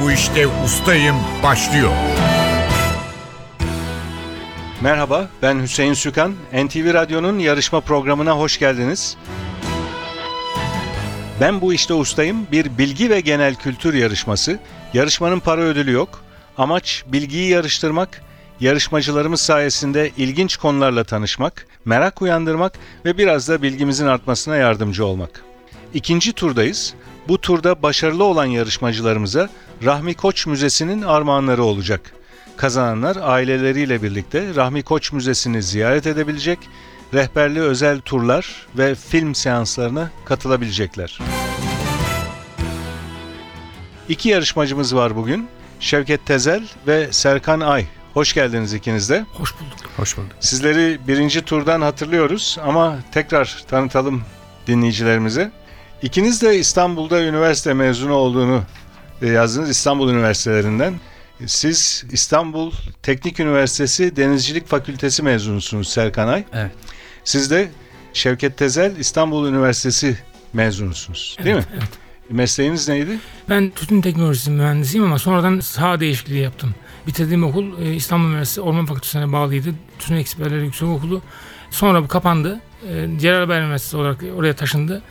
bu işte ustayım başlıyor. Merhaba, ben Hüseyin Sükan. NTV Radyo'nun yarışma programına hoş geldiniz. Ben bu işte ustayım bir bilgi ve genel kültür yarışması. Yarışmanın para ödülü yok. Amaç bilgiyi yarıştırmak, yarışmacılarımız sayesinde ilginç konularla tanışmak, merak uyandırmak ve biraz da bilgimizin artmasına yardımcı olmak. İkinci turdayız. Bu turda başarılı olan yarışmacılarımıza Rahmi Koç Müzesi'nin armağanları olacak. Kazananlar aileleriyle birlikte Rahmi Koç Müzesi'ni ziyaret edebilecek, rehberli özel turlar ve film seanslarına katılabilecekler. İki yarışmacımız var bugün. Şevket Tezel ve Serkan Ay. Hoş geldiniz ikiniz de. Hoş bulduk. Hoş bulduk. Sizleri birinci turdan hatırlıyoruz ama tekrar tanıtalım dinleyicilerimize. İkiniz de İstanbul'da üniversite mezunu olduğunu e, yazdınız İstanbul Üniversitelerinden. Siz İstanbul Teknik Üniversitesi Denizcilik Fakültesi mezunusunuz Serkan Ay. Evet. Siz de Şevket Tezel İstanbul Üniversitesi mezunusunuz değil mi? Evet. Mesleğiniz neydi? Ben tütün teknolojisi mühendisiyim ama sonradan saha değişikliği yaptım. Bitirdiğim okul e, İstanbul Üniversitesi Orman Fakültesi'ne bağlıydı. Tütün Eksperleri Yüksek Okulu. Sonra bu kapandı. E, Bayar Üniversitesi olarak oraya taşındı.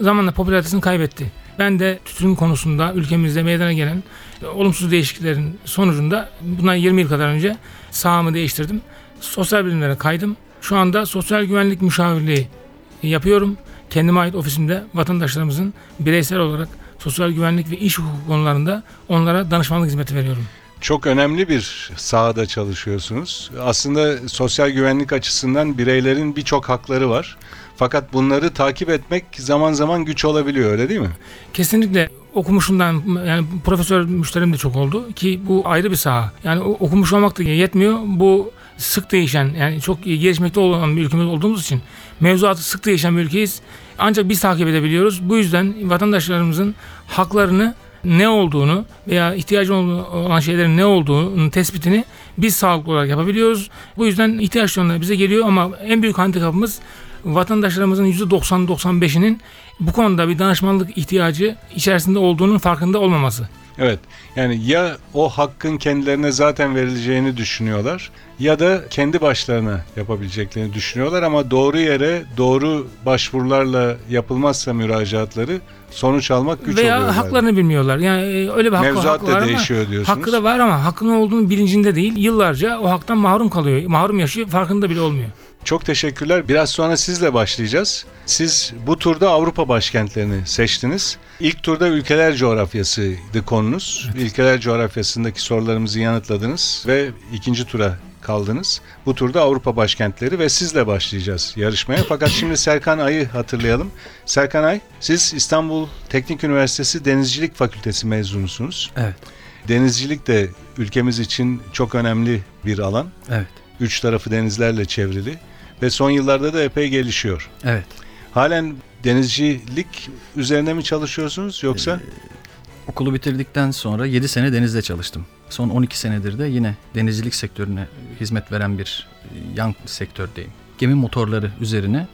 Zamanla popülaritesini kaybetti. Ben de tütün konusunda ülkemizde meydana gelen e, olumsuz değişikliklerin sonucunda bundan 20 yıl kadar önce sahamı değiştirdim. Sosyal bilimlere kaydım. Şu anda sosyal güvenlik müşavirliği yapıyorum. Kendime ait ofisimde vatandaşlarımızın bireysel olarak sosyal güvenlik ve iş hukuku konularında onlara danışmanlık hizmeti veriyorum. Çok önemli bir sahada çalışıyorsunuz. Aslında sosyal güvenlik açısından bireylerin birçok hakları var. Fakat bunları takip etmek zaman zaman güç olabiliyor öyle değil mi? Kesinlikle okumuşumdan yani profesör müşterim de çok oldu ki bu ayrı bir saha. Yani okumuş olmak da yetmiyor. Bu sık değişen yani çok gelişmekte olan bir ülkemiz olduğumuz için mevzuatı sık değişen bir ülkeyiz. Ancak biz takip edebiliyoruz. Bu yüzden vatandaşlarımızın haklarını ne olduğunu veya ihtiyacı olan şeylerin ne olduğunu tespitini biz sağlıklı olarak yapabiliyoruz. Bu yüzden ihtiyaç bize geliyor ama en büyük handikapımız vatandaşlarımızın %90-95'inin bu konuda bir danışmanlık ihtiyacı içerisinde olduğunun farkında olmaması. Evet. Yani ya o hakkın kendilerine zaten verileceğini düşünüyorlar ya da kendi başlarına yapabileceklerini düşünüyorlar ama doğru yere doğru başvurularla yapılmazsa müracaatları sonuç almak güç oluyor. veya haklarını bilmiyorlar. Yani e, öyle bir hakkı, Mevzuat hakkı da var ama değişiyor diyorsunuz. hakkı da var ama hakkının olduğunu bilincinde değil. Yıllarca o haktan mahrum kalıyor. Mahrum yaşıyor. Farkında bile olmuyor. Çok teşekkürler. Biraz sonra sizle başlayacağız. Siz bu turda Avrupa başkentlerini seçtiniz. İlk turda ülkeler coğrafyasıydı konunuz. Ülkeler coğrafyasındaki sorularımızı yanıtladınız ve ikinci tura kaldınız. Bu turda Avrupa başkentleri ve sizle başlayacağız yarışmaya. Fakat şimdi Serkan Ay'ı hatırlayalım. Serkan Ay, siz İstanbul Teknik Üniversitesi Denizcilik Fakültesi mezunusunuz. Evet. Denizcilik de ülkemiz için çok önemli bir alan. Evet. Üç tarafı denizlerle çevrili ve son yıllarda da epey gelişiyor. Evet. Halen denizcilik üzerine mi çalışıyorsunuz yoksa? Okulu bitirdikten sonra 7 sene denizde çalıştım. Son 12 senedir de yine denizcilik sektörüne hizmet veren bir e, yan sektördeyim. Gemi motorları üzerine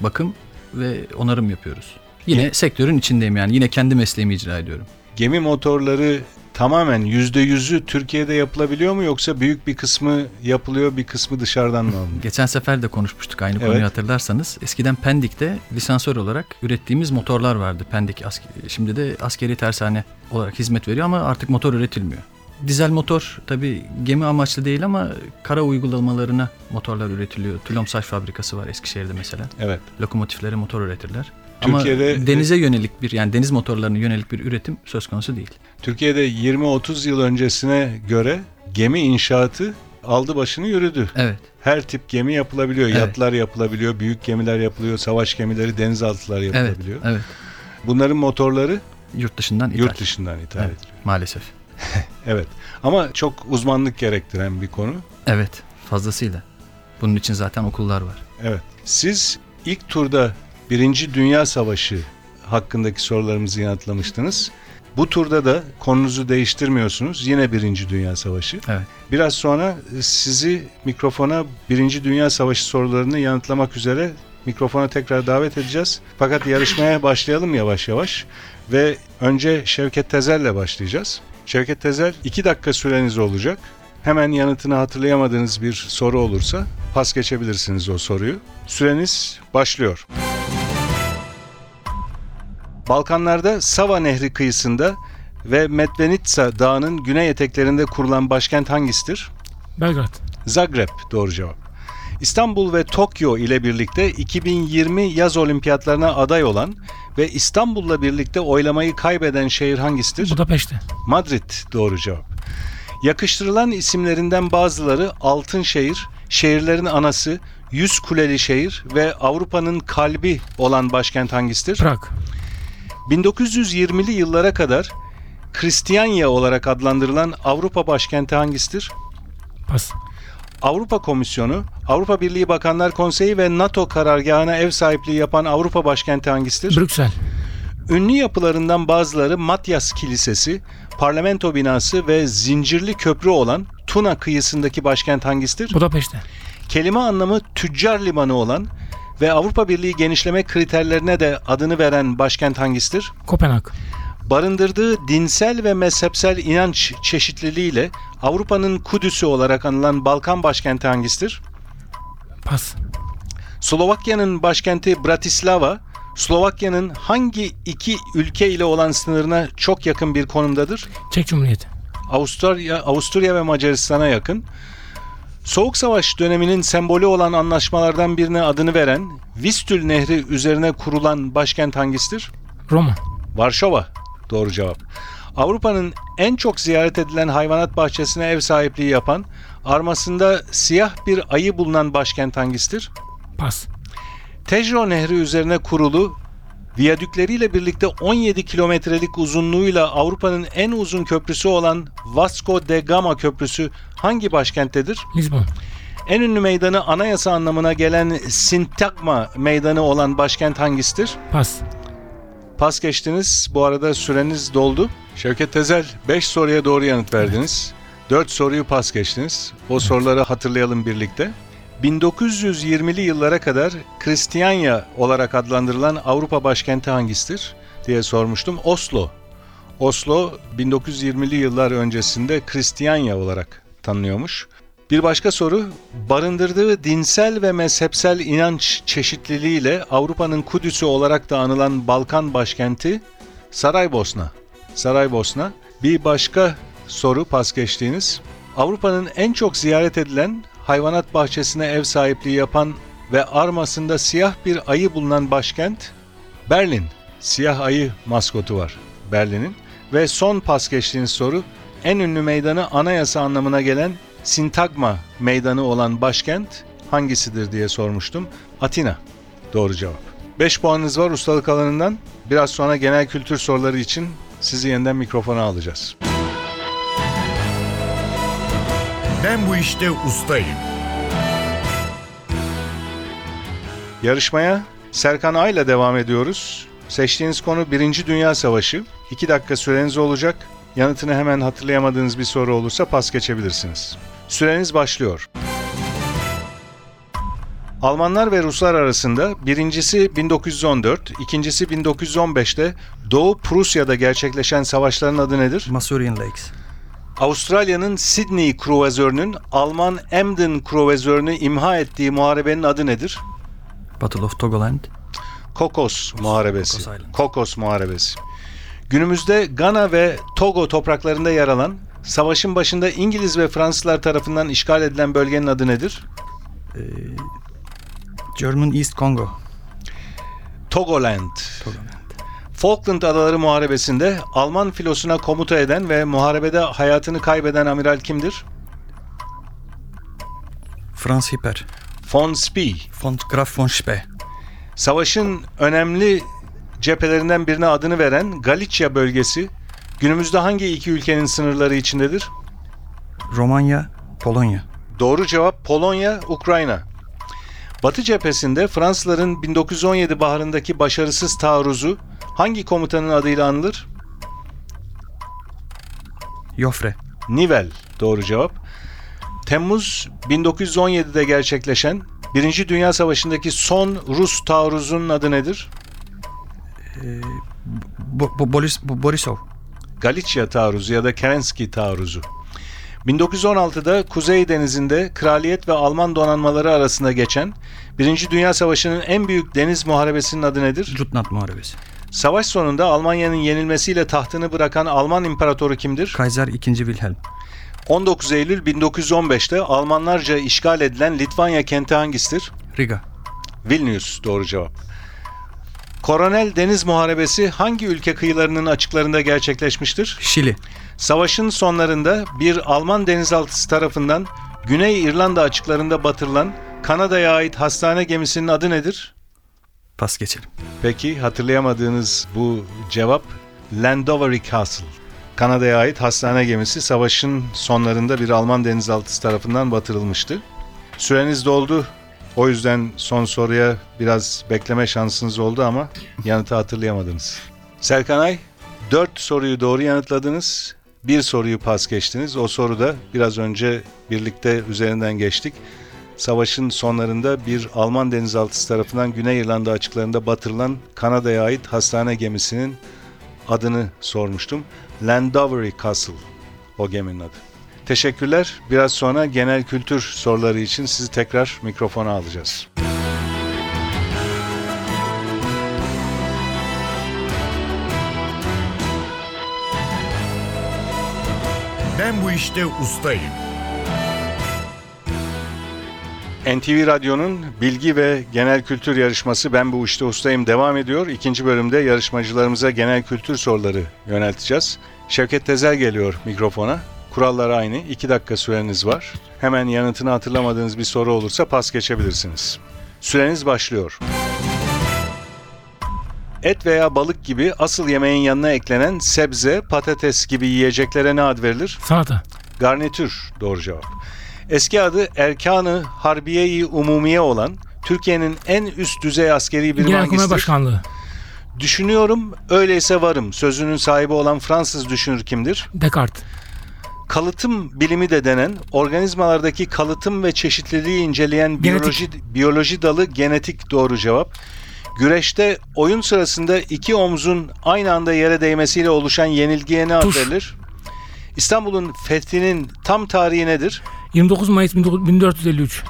bakım ve onarım yapıyoruz. Yine sektörün içindeyim yani. Yine kendi mesleğimi icra ediyorum. Gemi motorları tamamen yüzde yüzü Türkiye'de yapılabiliyor mu yoksa büyük bir kısmı yapılıyor bir kısmı dışarıdan mı alınıyor? Geçen sefer de konuşmuştuk aynı Evet. konuyu hatırlarsanız. Eskiden Pendik'te lisansör olarak ürettiğimiz motorlar vardı. Pendik şimdi de askeri tersane olarak hizmet veriyor ama artık motor üretilmiyor. Dizel motor tabi gemi amaçlı değil ama kara uygulamalarına motorlar üretiliyor. Tülomsaç fabrikası var Eskişehir'de mesela. Evet. Lokomotiflere motor üretirler. Türkiye'de- ama denize yönelik bir yani deniz motorlarına yönelik bir üretim söz konusu değil. Türkiye'de 20-30 yıl öncesine göre gemi inşaatı aldı başını yürüdü. Evet. Her tip gemi yapılabiliyor. Evet. Yatlar yapılabiliyor, büyük gemiler yapılıyor, savaş gemileri, denizaltılar Evet. yapılabiliyor. Evet. Bunların motorları Yurt dışından ithal. yurt dışından ithal Evet. ediliyor. Maalesef. Evet. Ama çok uzmanlık gerektiren bir konu. Evet. Fazlasıyla. Bunun için zaten okullar var. Evet. Siz ilk turda Birinci Dünya Savaşı hakkındaki sorularımızı yanıtlamıştınız. Bu turda da konunuzu değiştirmiyorsunuz. Yine Birinci Dünya Savaşı. Evet. Biraz sonra sizi mikrofona Birinci Dünya Savaşı sorularını yanıtlamak üzere mikrofona tekrar davet edeceğiz. Fakat yarışmaya başlayalım yavaş yavaş. Ve önce Şevket Tezer'le başlayacağız. Şevket Tezel 2 dakika süreniz olacak. Hemen yanıtını hatırlayamadığınız bir soru olursa pas geçebilirsiniz o soruyu. Süreniz başlıyor. Balkanlarda Sava Nehri kıyısında ve Medvenica Dağı'nın güney eteklerinde kurulan başkent hangisidir? Belgrad. Zagreb doğru cevap. İstanbul ve Tokyo ile birlikte 2020 yaz olimpiyatlarına aday olan ve İstanbul'la birlikte oylamayı kaybeden şehir hangisidir? Budapeşte. Madrid doğru cevap. Yakıştırılan isimlerinden bazıları Altın Şehir, şehirlerin anası, Yüz Kuleli şehir ve Avrupa'nın kalbi olan başkent hangisidir? Prag. 1920'li yıllara kadar Kristiyanya olarak adlandırılan Avrupa başkenti hangisidir? Pas. Avrupa Komisyonu, Avrupa Birliği Bakanlar Konseyi ve NATO karargahına ev sahipliği yapan Avrupa başkenti hangisidir? Brüksel. Ünlü yapılarından bazıları Matyas Kilisesi, Parlamento binası ve zincirli köprü olan Tuna kıyısındaki başkent hangisidir? Budapeşte. Kelime anlamı tüccar limanı olan ve Avrupa Birliği genişleme kriterlerine de adını veren başkent hangisidir? Kopenhag. Barındırdığı dinsel ve mezhepsel inanç çeşitliliğiyle Avrupa'nın Kudüs'ü olarak anılan Balkan başkenti hangisidir? Pas. Slovakya'nın başkenti Bratislava, Slovakya'nın hangi iki ülke ile olan sınırına çok yakın bir konumdadır? Çek Cumhuriyeti. Avusturya, Avusturya ve Macaristan'a yakın. Soğuk Savaş döneminin sembolü olan anlaşmalardan birine adını veren Vistül Nehri üzerine kurulan başkent hangisidir? Roma. Varşova. Doğru cevap. Avrupa'nın en çok ziyaret edilen hayvanat bahçesine ev sahipliği yapan, armasında siyah bir ayı bulunan başkent hangisidir? Pas. Tejro Nehri üzerine kurulu, viyadükleriyle birlikte 17 kilometrelik uzunluğuyla Avrupa'nın en uzun köprüsü olan Vasco da Gama Köprüsü hangi başkenttedir? Lisbon. En ünlü meydanı anayasa anlamına gelen Sintagma meydanı olan başkent hangisidir? Pas. Pas geçtiniz. Bu arada süreniz doldu. Şevket Tezel 5 soruya doğru yanıt verdiniz. 4 soruyu pas geçtiniz. O soruları hatırlayalım birlikte. 1920'li yıllara kadar Kristiyanya olarak adlandırılan Avrupa başkenti hangisidir diye sormuştum. Oslo. Oslo 1920'li yıllar öncesinde Kristiyanya olarak tanınıyormuş. Bir başka soru, barındırdığı dinsel ve mezhepsel inanç çeşitliliğiyle Avrupa'nın Kudüs'ü olarak da anılan Balkan başkenti Saraybosna. Saraybosna. Bir başka soru pas geçtiğiniz. Avrupa'nın en çok ziyaret edilen hayvanat bahçesine ev sahipliği yapan ve armasında siyah bir ayı bulunan başkent Berlin. Siyah ayı maskotu var Berlin'in. Ve son pas geçtiğiniz soru en ünlü meydanı anayasa anlamına gelen Sintagma meydanı olan başkent hangisidir diye sormuştum. Atina. Doğru cevap. 5 puanınız var ustalık alanından. Biraz sonra genel kültür soruları için sizi yeniden mikrofona alacağız. Ben bu işte ustayım. Yarışmaya Serkan Ay'la devam ediyoruz. Seçtiğiniz konu Birinci Dünya Savaşı. 2 dakika süreniz olacak. Yanıtını hemen hatırlayamadığınız bir soru olursa pas geçebilirsiniz. Süreniz başlıyor. Almanlar ve Ruslar arasında birincisi 1914, ikincisi 1915'te Doğu Prusya'da gerçekleşen savaşların adı nedir? Masurian Lakes. Avustralya'nın Sydney kruvazörünün Alman Emden kruvazörünü imha ettiği muharebenin adı nedir? Battle of Togoland. Kokos Muharebesi. Kokos. Kokos Muharebesi. Günümüzde Gana ve Togo topraklarında yer alan, savaşın başında İngiliz ve Fransızlar tarafından işgal edilen bölgenin adı nedir? German East Congo. Togoland. Togoland. Falkland Adaları Muharebesi'nde Alman filosuna komuta eden ve muharebede hayatını kaybeden amiral kimdir? Franz Hipper. Von Spee. Von Graf von Spee. Savaşın önemli cephelerinden birine adını veren Galicia bölgesi günümüzde hangi iki ülkenin sınırları içindedir? Romanya, Polonya. Doğru cevap Polonya, Ukrayna. Batı cephesinde Fransızların 1917 baharındaki başarısız taarruzu hangi komutanın adıyla anılır? Joffre. Nivel doğru cevap. Temmuz 1917'de gerçekleşen Birinci Dünya Savaşı'ndaki son Rus taarruzunun adı nedir? Bo- Bo- Boris- Bo- Borisov. Galicia taarruzu ya da Kerensky taarruzu. 1916'da Kuzey Denizi'nde kraliyet ve Alman donanmaları arasında geçen Birinci Dünya Savaşı'nın en büyük deniz muharebesinin adı nedir? Jutland Muharebesi. Savaş sonunda Almanya'nın yenilmesiyle tahtını bırakan Alman imparatoru kimdir? Kaiser 2. Wilhelm. 19 Eylül 1915'te Almanlarca işgal edilen Litvanya kenti hangisidir? Riga. Vilnius doğru cevap. Koronel Deniz Muharebesi hangi ülke kıyılarının açıklarında gerçekleşmiştir? Şili. Savaşın sonlarında bir Alman denizaltısı tarafından Güney İrlanda açıklarında batırılan Kanada'ya ait hastane gemisinin adı nedir? Pas geçelim. Peki hatırlayamadığınız bu cevap Landovery Castle. Kanada'ya ait hastane gemisi savaşın sonlarında bir Alman denizaltısı tarafından batırılmıştı. Süreniz doldu. O yüzden son soruya biraz bekleme şansınız oldu ama yanıtı hatırlayamadınız. Serkanay, 4 soruyu doğru yanıtladınız. Bir soruyu pas geçtiniz. O soruda biraz önce birlikte üzerinden geçtik. Savaşın sonlarında bir Alman denizaltısı tarafından Güney İrlanda açıklarında batırılan Kanada'ya ait hastane gemisinin adını sormuştum. Landovery Castle o geminin adı. Teşekkürler. Biraz sonra genel kültür soruları için sizi tekrar mikrofona alacağız. Ben bu işte ustayım. NTV Radyo'nun bilgi ve genel kültür yarışması Ben Bu İşte Ustayım devam ediyor. İkinci bölümde yarışmacılarımıza genel kültür soruları yönelteceğiz. Şevket Tezel geliyor mikrofona. Kurallar aynı. 2 dakika süreniz var. Hemen yanıtını hatırlamadığınız bir soru olursa pas geçebilirsiniz. Süreniz başlıyor. Et veya balık gibi asıl yemeğin yanına eklenen sebze, patates gibi yiyeceklere ne ad verilir? Salata. Garnitür doğru cevap. Eski adı Erkanı Harbiye-i Umumiye olan Türkiye'nin en üst düzey askeri birimi Genelkurmay hangisidir? Başkanlığı. Düşünüyorum, öyleyse varım. Sözünün sahibi olan Fransız düşünür kimdir? Descartes. Kalıtım bilimi de denen organizmalardaki kalıtım ve çeşitliliği inceleyen Genetik. biyoloji biyoloji dalı genetik doğru cevap. Güreşte oyun sırasında iki omzun aynı anda yere değmesiyle oluşan yenilgiye ne ad Tuş. verilir? İstanbul'un fethinin tam tarihi nedir? 29 Mayıs 19- 1453.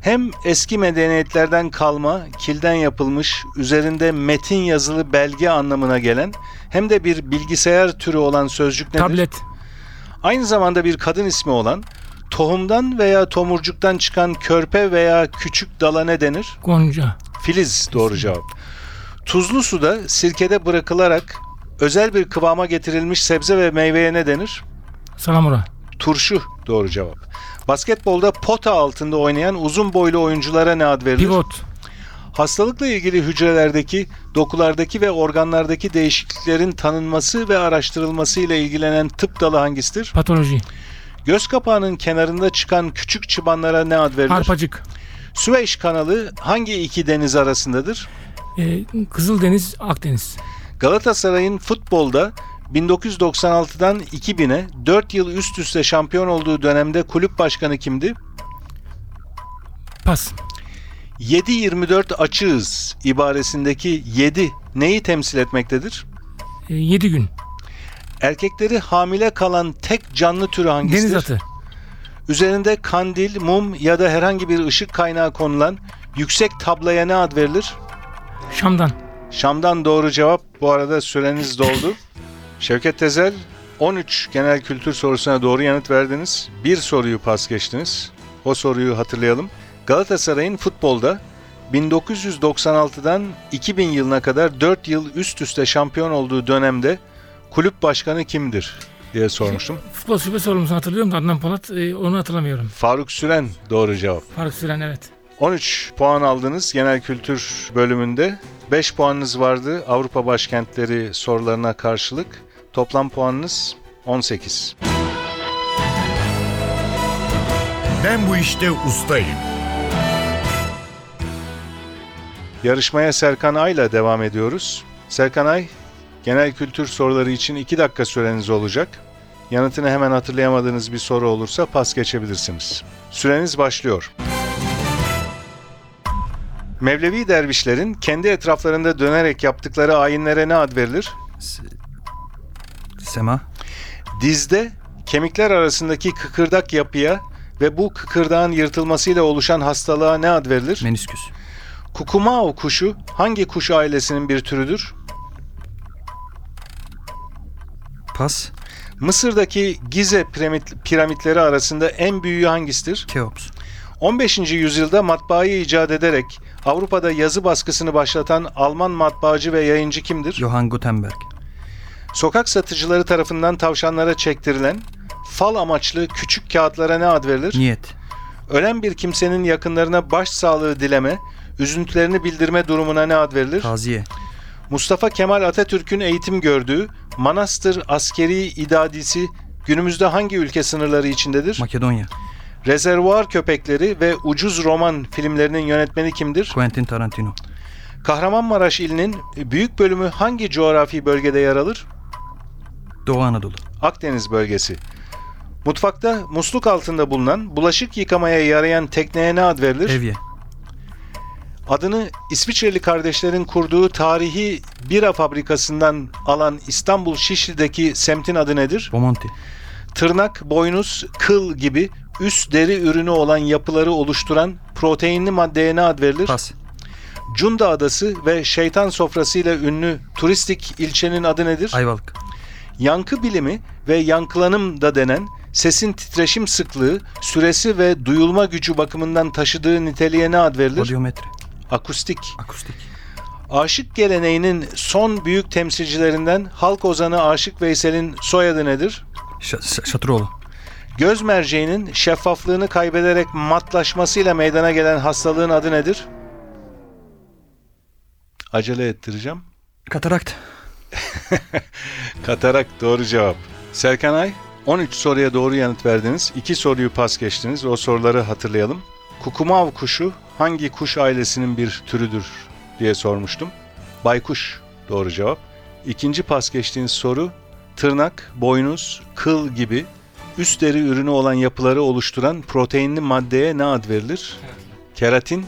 Hem eski medeniyetlerden kalma, kilden yapılmış, üzerinde metin yazılı belge anlamına gelen hem de bir bilgisayar türü olan sözcük nedir? Tablet. Aynı zamanda bir kadın ismi olan, tohumdan veya tomurcuktan çıkan körpe veya küçük dala ne denir? Gonca. Filiz doğru cevap. Tuzlu suda sirkede bırakılarak özel bir kıvama getirilmiş sebze ve meyveye ne denir? Salamura. Turşu doğru cevap. Basketbolda pota altında oynayan uzun boylu oyunculara ne ad verilir? Pivot. Hastalıkla ilgili hücrelerdeki, dokulardaki ve organlardaki değişikliklerin tanınması ve araştırılması ile ilgilenen tıp dalı hangisidir? Patoloji. Göz kapağının kenarında çıkan küçük çıbanlara ne ad verilir? Arpacık. Süveyş kanalı hangi iki deniz arasındadır? Ee, Kızıldeniz, Akdeniz. Galatasaray'ın futbolda 1996'dan 2000'e 4 yıl üst üste şampiyon olduğu dönemde kulüp başkanı kimdi? Pas. 7-24 açığız ibaresindeki 7 neyi temsil etmektedir? Ee, 7 gün. Erkekleri hamile kalan tek canlı türü hangisidir? Deniz atı. Üzerinde kandil, mum ya da herhangi bir ışık kaynağı konulan yüksek tablaya ne ad verilir? Şam'dan. Şam'dan doğru cevap. Bu arada süreniz doldu. Şevket Tezel 13 genel kültür sorusuna doğru yanıt verdiniz. Bir soruyu pas geçtiniz. O soruyu hatırlayalım. Galatasaray'ın futbolda 1996'dan 2000 yılına kadar 4 yıl üst üste şampiyon olduğu dönemde kulüp başkanı kimdir diye sormuştum. Futbol şube sorumlusunu hatırlıyorum da Adnan Polat e, onu hatırlamıyorum. Faruk Süren doğru cevap. Faruk Süren evet. 13 puan aldınız genel kültür bölümünde. 5 puanınız vardı Avrupa başkentleri sorularına karşılık. Toplam puanınız 18. Ben bu işte ustayım. Yarışmaya Serkan Ay'la devam ediyoruz. Serkan Ay, genel kültür soruları için 2 dakika süreniz olacak. Yanıtını hemen hatırlayamadığınız bir soru olursa pas geçebilirsiniz. Süreniz başlıyor. Mevlevi dervişlerin kendi etraflarında dönerek yaptıkları ayinlere ne ad verilir? Se- Sema. Dizde kemikler arasındaki kıkırdak yapıya ve bu kıkırdağın yırtılmasıyla oluşan hastalığa ne ad verilir? Menisküs. Kukumao kuşu hangi kuş ailesinin bir türüdür? Pas. Mısır'daki Gize piramit- piramitleri arasında en büyüğü hangisidir? Keops. 15. yüzyılda matbaayı icat ederek Avrupa'da yazı baskısını başlatan Alman matbaacı ve yayıncı kimdir? Johann Gutenberg. Sokak satıcıları tarafından tavşanlara çektirilen fal amaçlı küçük kağıtlara ne ad verilir? Niyet. Ölen bir kimsenin yakınlarına başsağlığı dileme, üzüntülerini bildirme durumuna ne ad verilir? Taziye. Mustafa Kemal Atatürk'ün eğitim gördüğü Manastır Askeri İdadisi günümüzde hangi ülke sınırları içindedir? Makedonya. Rezervuar Köpekleri ve Ucuz Roman filmlerinin yönetmeni kimdir? Quentin Tarantino. Kahramanmaraş ilinin büyük bölümü hangi coğrafi bölgede yer alır? Doğu Anadolu. Akdeniz bölgesi. Mutfakta musluk altında bulunan bulaşık yıkamaya yarayan tekneye ne ad verilir? Evye. Adını İsviçreli kardeşlerin kurduğu tarihi bira fabrikasından alan İstanbul Şişli'deki semtin adı nedir? Bomonti. Tırnak, boynuz, kıl gibi üst deri ürünü olan yapıları oluşturan proteinli maddeye ne ad verilir? Pas. Cunda Adası ve Şeytan Sofrası ile ünlü turistik ilçenin adı nedir? Ayvalık. Yankı bilimi ve yankılanım da denen sesin titreşim sıklığı, süresi ve duyulma gücü bakımından taşıdığı niteliğe ne ad verilir? Odyometre. Akustik. Akustik. Aşık geleneğinin son büyük temsilcilerinden halk ozanı Aşık Veysel'in soyadı nedir? Ş- Şatıroğlu. Göz merceğinin şeffaflığını kaybederek matlaşmasıyla meydana gelen hastalığın adı nedir? Acele ettireceğim. Katarakt. Katarak doğru cevap. Serkan Ay 13 soruya doğru yanıt verdiniz. 2 soruyu pas geçtiniz. O soruları hatırlayalım. Kukumav kuşu hangi kuş ailesinin bir türüdür diye sormuştum. Baykuş doğru cevap. İkinci pas geçtiğiniz soru tırnak, boynuz, kıl gibi üst deri ürünü olan yapıları oluşturan proteinli maddeye ne ad verilir? Keratin.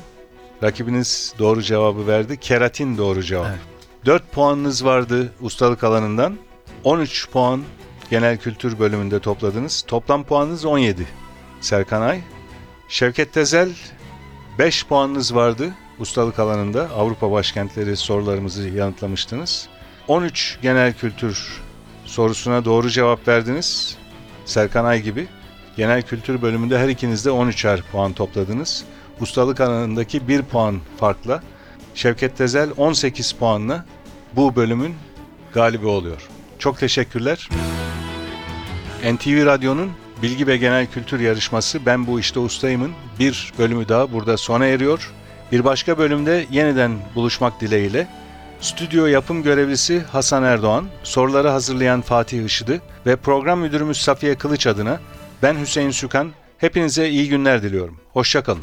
Rakibiniz doğru cevabı verdi. Keratin doğru cevap. Evet. 4 puanınız vardı ustalık alanından. 13 puan genel kültür bölümünde topladınız. Toplam puanınız 17. Serkan Ay. Şevket Tezel 5 puanınız vardı ustalık alanında. Avrupa başkentleri sorularımızı yanıtlamıştınız. 13 genel kültür sorusuna doğru cevap verdiniz. Serkan Ay gibi. Genel kültür bölümünde her ikiniz de 13'er puan topladınız. Ustalık alanındaki 1 puan farkla Şevket Tezel 18 puanla bu bölümün galibi oluyor. Çok teşekkürler. NTV Radyo'nun Bilgi ve Genel Kültür Yarışması Ben Bu İşte Ustayım'ın bir bölümü daha burada sona eriyor. Bir başka bölümde yeniden buluşmak dileğiyle stüdyo yapım görevlisi Hasan Erdoğan, soruları hazırlayan Fatih Işıdı ve program müdürümüz Safiye Kılıç adına ben Hüseyin Sükan, hepinize iyi günler diliyorum. Hoşçakalın.